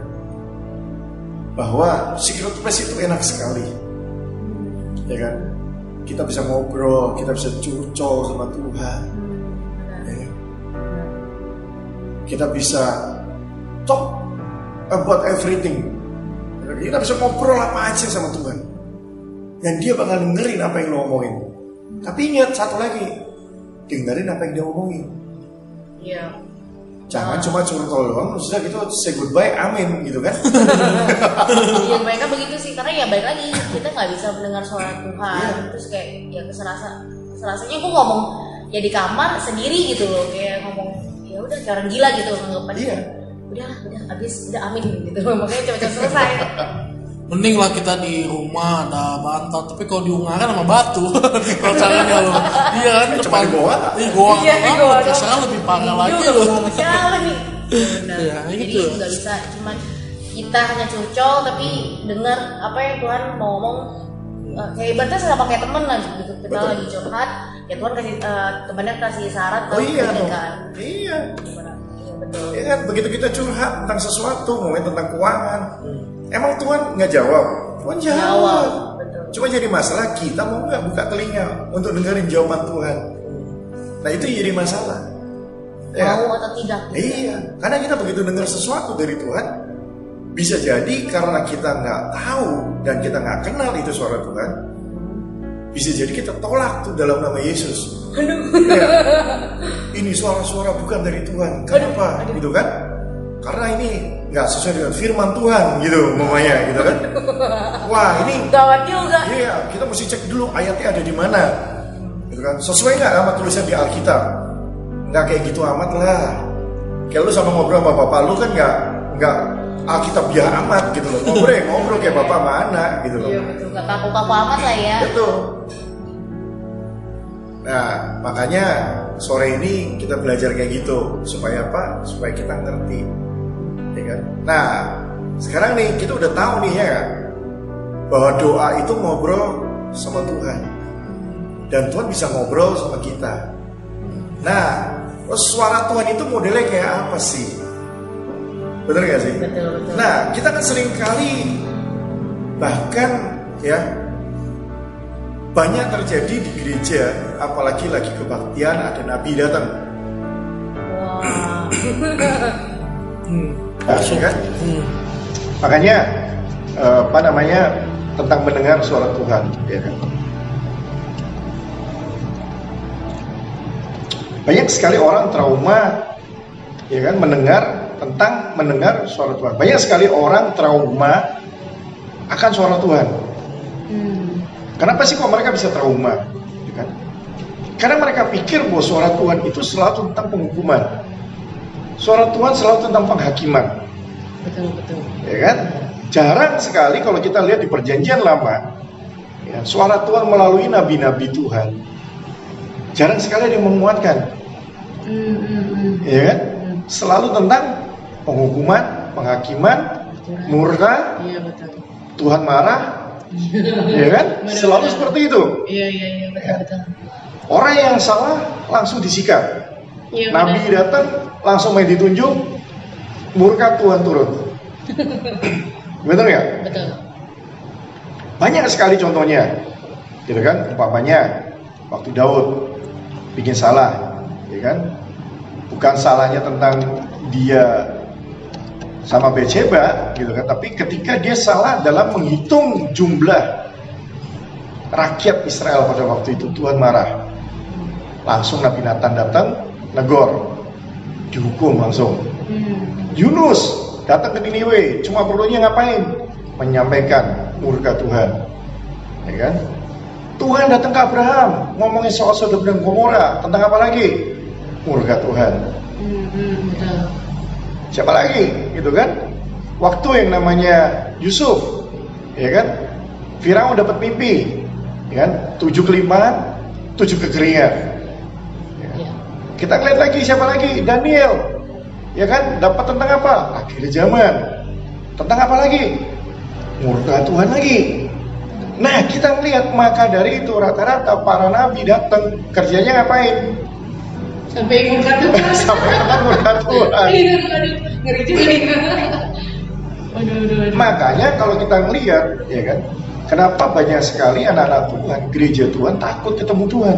Bahwa secret place itu enak sekali, ya kan? Kita bisa ngobrol, kita bisa curcol sama Tuhan, ya? Kita bisa talk about everything. Kita bisa ngobrol apa aja sama Tuhan. Dan dia bakal dengerin apa yang lo omongin. Tapi ingat satu lagi, dengerin apa yang dia omongin. Iya. Jangan cuma curcol doang, terus sudah gitu say goodbye, amin gitu kan. Iya mereka begitu sih karena ya balik lagi kita nggak bisa mendengar suara Tuhan Iya. terus kayak ya keserasa keserasanya gue ngomong ya di kamar sendiri gitu loh kayak ngomong ya udah kayak orang gila gitu nganggapannya Iya. udah udah habis udah amin gitu makanya cepet-cepet selesai Mending lah kita di rumah ada bantal, tapi kalau di Ungaran sama batu. kalau caranya lo, iya kan Cuma di goa. Iya goa. Iya, di goa doang. Saya lebih parah lagi Iya, lo. siapa nih Benar. Iya, jadi gitu. nggak bisa cuman kita hanya curcol tapi dengar apa yang Tuhan mau ngomong Eh, kayak ibaratnya sama kayak temen lah gitu kita Betul. lagi curhat ya Tuhan kasih eh, temennya kasih saran Oh tapi iya kan Iya. Iya, betul Ya kan begitu kita curhat tentang sesuatu, ngomongin tentang keuangan. Emang Tuhan nggak jawab? Tuhan jawab. Cuma jadi masalah kita mau nggak buka telinga untuk dengerin jawaban Tuhan. Nah itu jadi masalah. Ya. mau atau tidak. Iya, karena kita begitu dengar sesuatu dari Tuhan, bisa jadi karena kita nggak tahu dan kita nggak kenal itu suara Tuhan, bisa jadi kita tolak tuh dalam nama Yesus. Ya. Ini suara-suara bukan dari Tuhan. Kenapa? Gitu kan? Karena ini nggak sesuai dengan firman Tuhan gitu, mamanya gitu kan? Wah ini gawat juga Iya, kita mesti cek dulu ayatnya ada di mana. Gitu kan? Sesuai nggak sama tulisan di Alkitab? Nggak kayak gitu amat lah. Kayak lu sama ngobrol sama bapak lu kan nggak nggak Alkitab ya amat gitu loh. Ngobrol ya ngobrol kayak bapak sama anak gitu loh. iya betul gak kaku-kaku amat lah ya Betul. Nah, makanya sore ini kita belajar kayak gitu supaya apa? Supaya kita ngerti. Ya kan? Nah, sekarang nih kita udah tahu nih ya kan bahwa doa itu ngobrol sama Tuhan. Dan Tuhan bisa ngobrol sama kita. Nah, suara Tuhan itu modelnya kayak apa sih? Bener gak sih? betul betul Nah, kita kan sering kali bahkan ya banyak terjadi di gereja, apalagi lagi kebaktian ada nabi datang. Nah, ya kan? Hmm. Makanya eh, apa namanya tentang mendengar suara Tuhan, ya kan? Banyak sekali orang trauma, ya kan, mendengar tentang mendengar suara Tuhan. Banyak sekali orang trauma akan suara Tuhan. Hmm. Kenapa sih kok mereka bisa trauma? Ya kan? Karena mereka pikir bahwa suara Tuhan itu selalu tentang penghukuman. Suara Tuhan selalu tentang penghakiman. Betul betul. Ya kan? Jarang sekali kalau kita lihat di perjanjian lama, ya, suara Tuhan melalui nabi-nabi Tuhan. Jarang sekali dia menguatkan. Hmm, hmm, hmm. Ya kan? Selalu tentang penghukuman, penghakiman, murka, Iya betul. Tuhan marah, ya kan? Benar, Selalu benar. seperti itu. Iya iya iya betul betul. Orang yang salah langsung disikat. Iya Nabi benar. datang langsung main ditunjuk, murka Tuhan turun. Betul ya? Betul. Banyak sekali contohnya, gitu kan? Umpamanya waktu Daud bikin salah, ya kan? Bukan salahnya tentang dia sama Betsheba, gitu kan? Tapi ketika dia salah dalam menghitung jumlah rakyat Israel pada waktu itu, Tuhan marah. Langsung Nabi Nathan datang, negor, dihukum langsung. Hmm. Yunus datang ke Niniwe, cuma perlunya ngapain? Menyampaikan murka Tuhan. Ya kan? Tuhan datang ke Abraham, ngomongin soal Sodom dan Gomora, tentang apa lagi? Murka Tuhan. Hmm, hmm, betul. Siapa lagi? Gitu kan? Waktu yang namanya Yusuf, ya kan? Firaun dapat mimpi, ya kan? Tujuh kelimpahan, tujuh kekeringan. Kita lihat lagi siapa lagi? Daniel. Ya kan? Dapat tentang apa? Akhir zaman. Tentang apa lagi? Murka Tuhan lagi. Nah, kita lihat maka dari itu rata-rata para nabi datang kerjanya ngapain? Sampai muka Tuhan. Sampai murka Tuhan. Ngeri juga. Makanya kalau kita ngelihat, ya kan? Kenapa banyak sekali anak-anak Tuhan, gereja Tuhan takut ketemu Tuhan?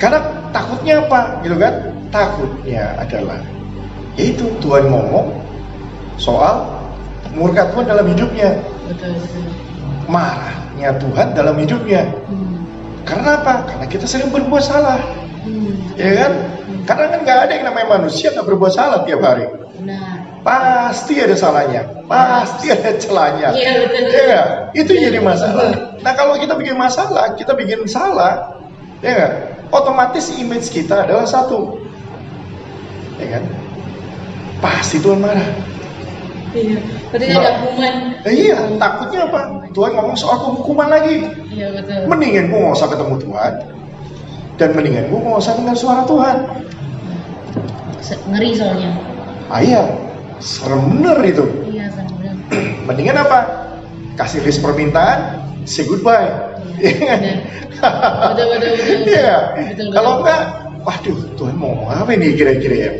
Karena takutnya apa, gitu kan? Takutnya adalah yaitu Tuhan ngomong soal murka Tuhan dalam hidupnya, Betul, betul. marahnya Tuhan dalam hidupnya. Hmm. Karena apa? Karena kita sering berbuat salah, Hmm. ya kan? Karena kan nggak ada yang namanya manusia nggak berbuat salah tiap hari. Pasti ada salahnya, pasti ada celahnya. Iya, betul. Ya nggak? Itu jadi masalah. Nah kalau kita bikin masalah, kita bikin salah, ya nggak? Otomatis image kita adalah satu, ya kan? Pasti Tuhan marah. Iya. Berarti Nah. ada hukuman. Nah, iya, takutnya apa? Tuhan ngomong soal penghukuman lagi. Iya betul. Mendingan gua nggak usah ketemu Tuhan, dan mendingan gua nggak usah dengar suara Tuhan. Ngeri soalnya. Ah, iya, serem bener itu. Iya sama benar. Mendingan apa? Kasih list permintaan, say goodbye. Iya. Iya. Kalau enggak, waduh, Tuhan mau ngomong apa nih kira-kira ya?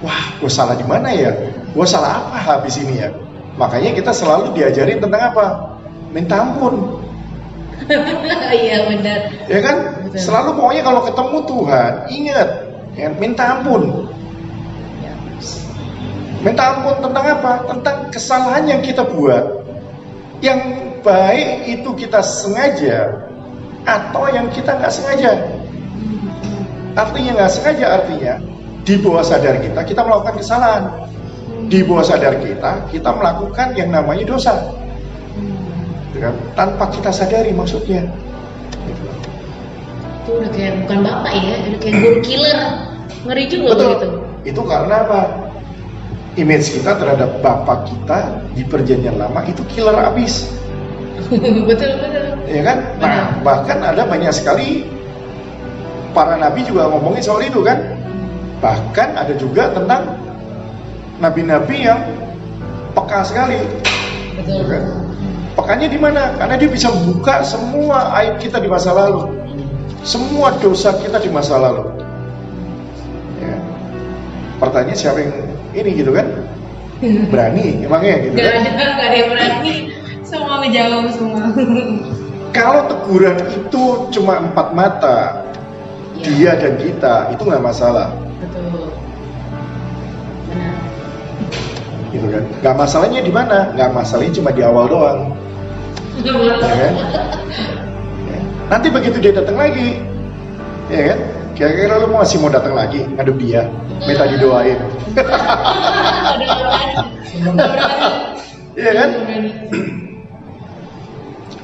Wah, gue salah di mana ya? Gue salah apa habis ini ya? Makanya kita selalu diajarin tentang apa? Minta ampun, Iya benar. ya kan? Betul. Selalu pokoknya kalau ketemu Tuhan, ingat, ya, minta ampun. Ya. Minta ampun tentang apa? Tentang kesalahan yang kita buat. Yang baik itu kita sengaja atau yang kita nggak sengaja. Artinya nggak sengaja artinya di bawah sadar kita kita melakukan kesalahan. Di bawah sadar kita kita melakukan yang namanya dosa, gitu kan? tanpa kita sadari maksudnya. Gitu. Itu udah kayak bukan bapak ya, udah kayak guru killer. Ngeri juga Betul. begitu. Itu karena apa? Image kita terhadap bapak kita di perjanjian lama itu killer abis. betul betul. ya kan? Nah, bahkan ada banyak sekali para nabi juga ngomongin soal itu kan. Bahkan ada juga tentang nabi-nabi yang peka sekali. Betul. Ya kan? Pekanya di mana? Karena dia bisa buka semua aib kita di masa lalu. Semua dosa kita di masa lalu. Ya. Pertanyaan siapa yang ini gitu kan? Berani emangnya gitu Gak kan? ada, gak ada yang berani. Semua ngejawab semua. Kalau teguran itu cuma empat mata, Iya. dia dan kita itu nggak masalah, Betul. Benar. gitu kan? Nggak masalahnya di mana? Nggak masalahnya cuma di awal doang, ya kan? Ya. Nanti begitu dia datang lagi, ya kan? Kira-kira lu masih mau datang lagi ngadep dia, minta didoain. Iya kan?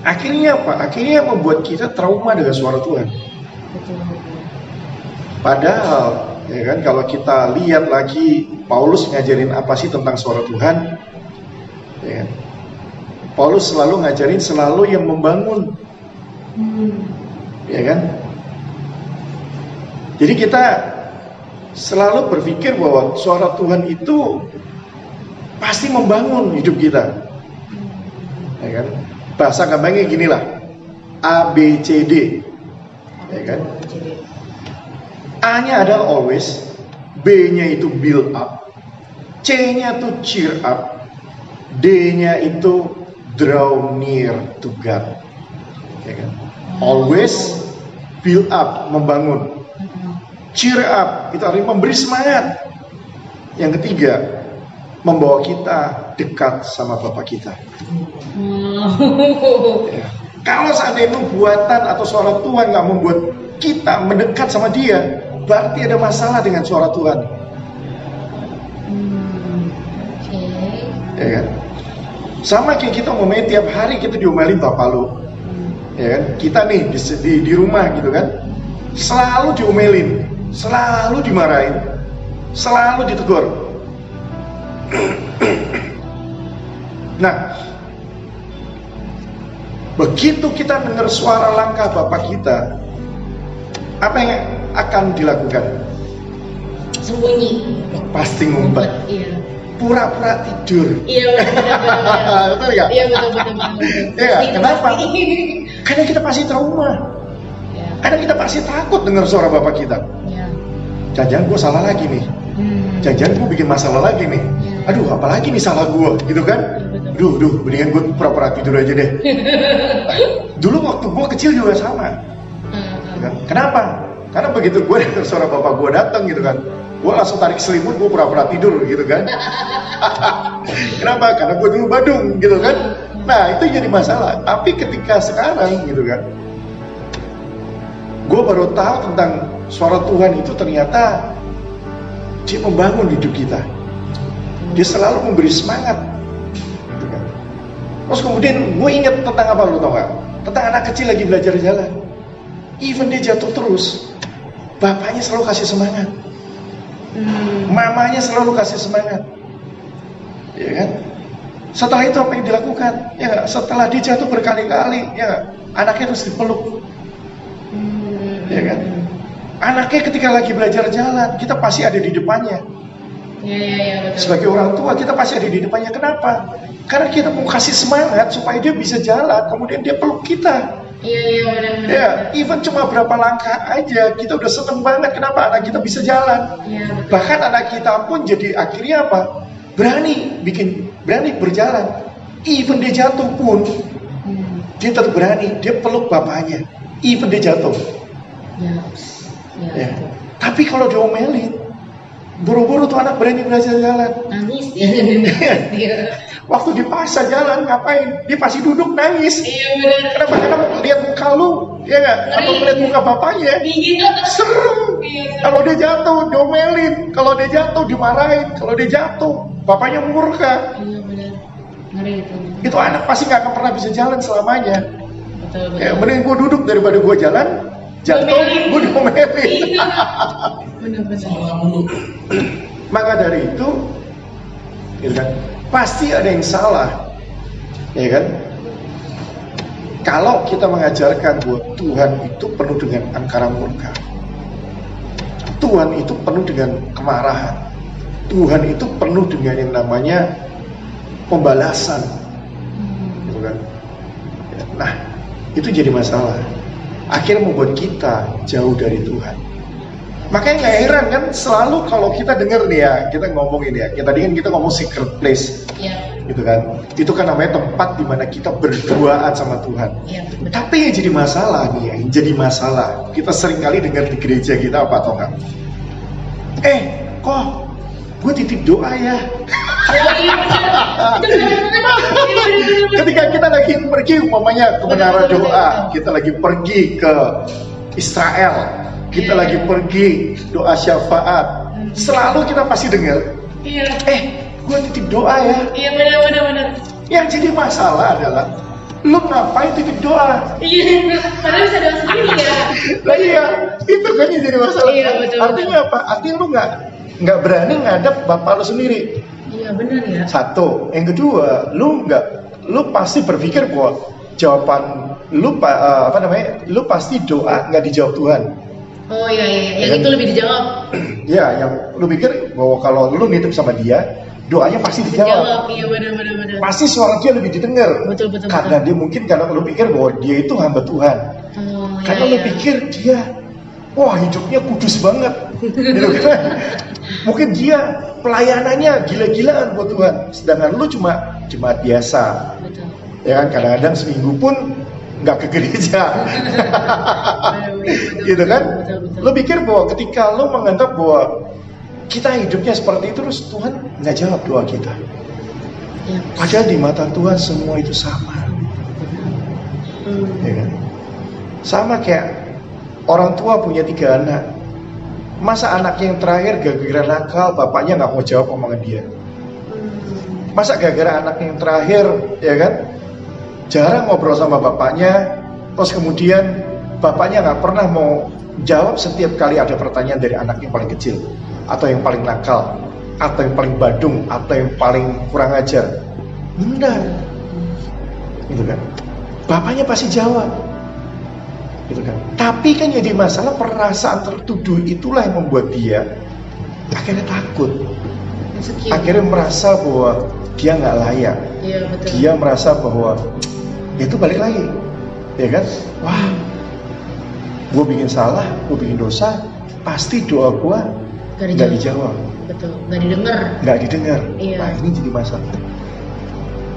Akhirnya apa? Akhirnya membuat kita trauma dengan suara Tuhan. Padahal, ya kan, kalau kita lihat lagi Paulus ngajarin apa sih tentang suara Tuhan, ya kan? Paulus selalu ngajarin selalu yang membangun, ya kan? Jadi kita selalu berpikir bahwa suara Tuhan itu pasti membangun hidup kita, ya kan? Bahasa gampangnya gini lah, A B C D, ya kan? A-nya adalah always, B-nya itu build up, C-nya itu cheer up, D-nya itu draw near to God. Ya kan? Always build up, membangun. Cheer up, itu artinya memberi semangat. Yang ketiga, membawa kita dekat sama Bapak kita. Ya. Kalau seandainya nubuatan atau suara Tuhan nggak membuat kita mendekat sama Dia, berarti ada masalah dengan suara Tuhan. Oke. ya kan? Sama kayak kita ngomongin tiap hari kita diomelin bapak lu, ya kan? Kita nih di, di, di rumah gitu kan, selalu diomelin, selalu dimarahin, selalu ditegur. Nah, begitu kita dengar suara langkah bapak kita, apa yang akan dilakukan? Sembunyi. Pasti ngumpet, Iya. pura-pura tidur. Iya. Betul nggak? Iya betul betul. Iya, kenapa? Karena kita pasti trauma. Iya. Karena kita pasti takut dengar suara bapak kita. Iya. Jangan-jangan gue salah lagi nih. Hmm. Jangan-jangan gue bikin masalah lagi nih. Aduh, apalagi nih salah gue, gitu kan? Duh, duh, mendingan gue pura-pura tidur aja deh. Dulu waktu gue kecil juga sama. Hmm, gitu kan. Kenapa? Karena begitu gue dengar suara bapak gue datang gitu kan, gue langsung tarik selimut, gue pura-pura tidur gitu kan. Kenapa? Karena gue dulu Badung gitu kan. Nah itu jadi masalah. Tapi ketika sekarang gitu kan, gue baru tahu tentang suara Tuhan itu ternyata dia membangun hidup kita. Dia selalu memberi semangat. Gitu kan. Terus kemudian gue ingat tentang apa lu tau gak? Tentang anak kecil lagi belajar jalan. Even dia jatuh terus, bapaknya selalu kasih semangat. Hmm. Mamanya selalu kasih semangat. Ya kan? Setelah itu apa yang dilakukan? Ya? Setelah dia jatuh berkali-kali, ya? Anaknya harus dipeluk, Hmm. ya kan? Anaknya ketika lagi belajar jalan, kita pasti ada di depannya. Iya iya iya betul. Sebagai orang tua, kita pasti ada di depannya. Kenapa? Karena kita mau kasih semangat supaya dia bisa jalan, kemudian dia peluk kita. Iya iya benar benar. Ya, even cuma berapa langkah aja, kita udah seneng banget. Kenapa anak kita bisa jalan? Iya betul. Bahkan anak kita pun jadi akhirnya apa? Berani bikin, berani berjalan. Even dia jatuh pun, Hmm. dia tetap berani. Dia peluk bapaknya. Even dia jatuh. Ya. Ya. Ya. Tapi kalau diomelin, buru-buru tuh anak berani belajar jalan. Nangis dia. Iya. Waktu dipaksa jalan ngapain? Dia pasti duduk nangis. Iya benar. Kenapa? Karena lihat muka lu, ya nggak? Atau melihat muka bapaknya, Iya. serem. Iya. Kalau dia jatuh, diomelin. Kalau dia jatuh, dimarahin. Kalau dia jatuh, bapaknya murka. Iya benar. Ngeri itu. Itu anak pasti nggak akan pernah bisa jalan selamanya. Betul betul. Ya, mending gue duduk daripada gue jalan, jatuh, Diomelin. gue diomelin. Maka dari itu, gitu kan, pasti ada yang salah, ya kan? Kalau kita mengajarkan bahwa Tuhan itu penuh dengan angkara murka, Tuhan itu penuh dengan kemarahan, Tuhan itu penuh dengan yang namanya pembalasan, Hmm. gitu kan? Ya, Nah, itu jadi masalah. Akhirnya membuat kita jauh dari Tuhan. Makanya nggak heran kan selalu kalau kita dengar nih ya, kita ngomongin ya, kita tadi kan kita ngomong secret place, Iya. gitu kan. Itu kan namanya tempat di mana kita berduaan sama Tuhan. Iya betul. Tapi yang jadi masalah nih ya, yang jadi masalah, kita sering kali dengar di gereja kita apa atau enggak? Eh, kok gue titip doa ya? Ketika kita lagi pergi umpamanya ke menara doa, kita lagi pergi ke Israel, kita Iya, lagi pergi doa syafaat, selalu kita pasti dengar, Iya. eh, gue titip doa ya. Iya benar benar benar. Yang jadi masalah adalah lu ngapain titip doa? Iya. Padahal bisa doa sendiri ya. Nah iya, itu kan yang jadi masalah. Iya, betul, Artinya apa? Artinya lu nggak nggak berani ngadep bapak lu sendiri. Iya benar ya. Satu, yang kedua, lu nggak, lu pasti berpikir bahwa jawaban lu eh, apa namanya, lu pasti doa nggak dijawab Tuhan. Oh iya iya. Yang Kan? itu lebih dijawab. Ya, yang lu pikir bahwa kalau lu nitip sama dia, doanya pasti dijawab. Dijawab. Iya benar benar benar. Pasti suara dia lebih didengar. Betul, betul, Karena betul. dia mungkin karena lu pikir bahwa dia itu hamba Tuhan. Oh iya. Karena lu iya. pikir dia, wah hidupnya kudus banget, gitu kan? Mungkin dia pelayanannya gila-gilaan buat Tuhan, sedangkan lu cuma jemaat biasa, Betul. ya kan? Kadang-kadang seminggu pun nggak ke gereja, gitu kan? Betul betul. Lu pikir bahwa ketika lu menganggap bahwa kita hidupnya seperti itu, terus Tuhan nggak jawab doa kita. Iya. Padahal di mata Tuhan semua itu sama. Hmm. ya kan? Sama kayak orang tua punya tiga anak. Masa anak yang terakhir gara-gara nakal, bapaknya nggak mau jawab omongan dia. Masa gara-gara anak yang terakhir, ya kan? Jarang ngobrol sama bapaknya, terus kemudian bapaknya nggak pernah mau jawab setiap kali ada pertanyaan dari anak yang paling kecil, atau yang paling nakal, atau yang paling badung, atau yang paling kurang ajar. Enggak, gitu kan? Bapaknya pasti jawab, gitu kan? Tapi kan jadi masalah perasaan tertuduh itulah yang membuat dia akhirnya takut, Insecure. akhirnya merasa bahwa dia nggak layak, Iya betul. dia merasa bahwa itu balik lagi, ya kan? Wah, gue bikin salah, gue bikin dosa, pasti doa gue Gak nggak dijawab. dijawab, Betul. Gak didengar. nggak didengar. Iya. Nah ini jadi masalah,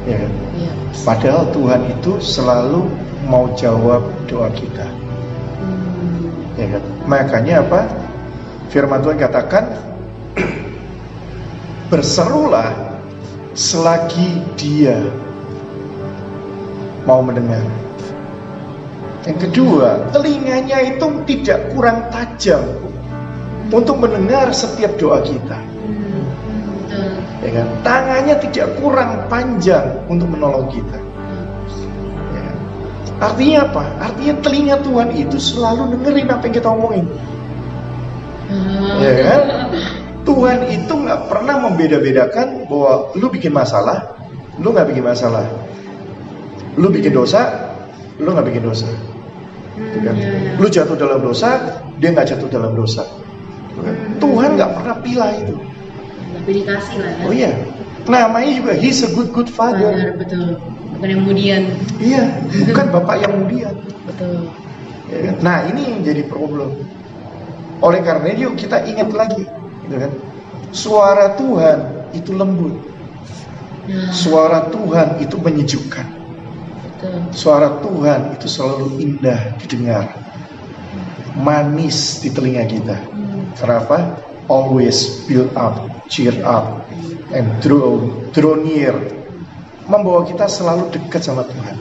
ya kan? Iya. Padahal Tuhan itu selalu mau jawab doa kita, Hmm. ya kan? Makanya apa? Firman Tuhan katakan, berserulah selagi dia mau mendengar. Yang kedua, telinganya itu tidak kurang tajam untuk mendengar setiap doa kita. Hmm. Ya kan? Tangannya tidak kurang panjang untuk menolong kita. Ya kan? Artinya apa? Artinya telinga Tuhan itu selalu dengerin apa yang kita omongin. Ya kan? Tuhan itu nggak pernah membeda-bedakan bahwa lu bikin masalah, lu nggak bikin masalah. Lu bikin dosa, lu nggak bikin dosa. Gitu kan? Iya, iya. Lu jatuh dalam dosa, dia nggak jatuh dalam dosa. Gitu kan? Tuhan nggak pernah pilih itu. Dikasih lah ya. Oh iya, namanya juga He's a good good Father, father. betul. Bukan yang kemudian. Iya, bukan bapak yang mulia. Betul. Ya kan? Nah ini yang jadi problem. Oleh karena itu kita ingat lagi, gitu kan? Suara Tuhan itu lembut, Nah, suara Tuhan itu menyejukkan, betul. suara Tuhan itu selalu indah didengar, manis di telinga kita. Hmm. Kenapa? Always build up, cheer up, and draw, draw near. Membawa kita selalu dekat sama Tuhan.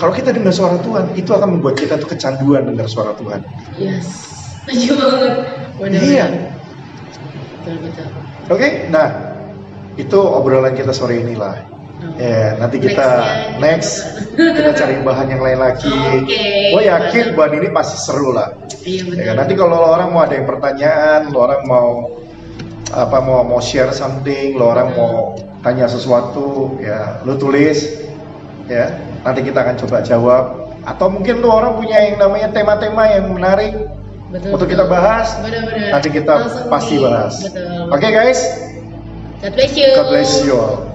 Kalau kita dengar suara Tuhan, itu akan membuat kita tuh kecanduan dengar suara Tuhan. Yes. Setuju banget. Benar. Iya. Betul betul. Oke, nah itu obrolan kita sore ini lah. Oh. Ya, nanti kita Nextnya next kita cari bahan yang lain lagi. Oke. Gue yakin bahan ini pasti seru lah. Iya betul. Ya? Nanti kalau orang mau ada yang pertanyaan, orang mau apa mau mau share something, lo orang mau tanya sesuatu, ya lo tulis, ya. Nanti kita akan coba jawab. Atau mungkin lo orang punya yang namanya tema-tema yang menarik Betul, untuk betul. kita bahas. Benar-benar. Nanti kita Langsung pasti di- bahas. Betul. Oke guys, God bless you. God bless you all.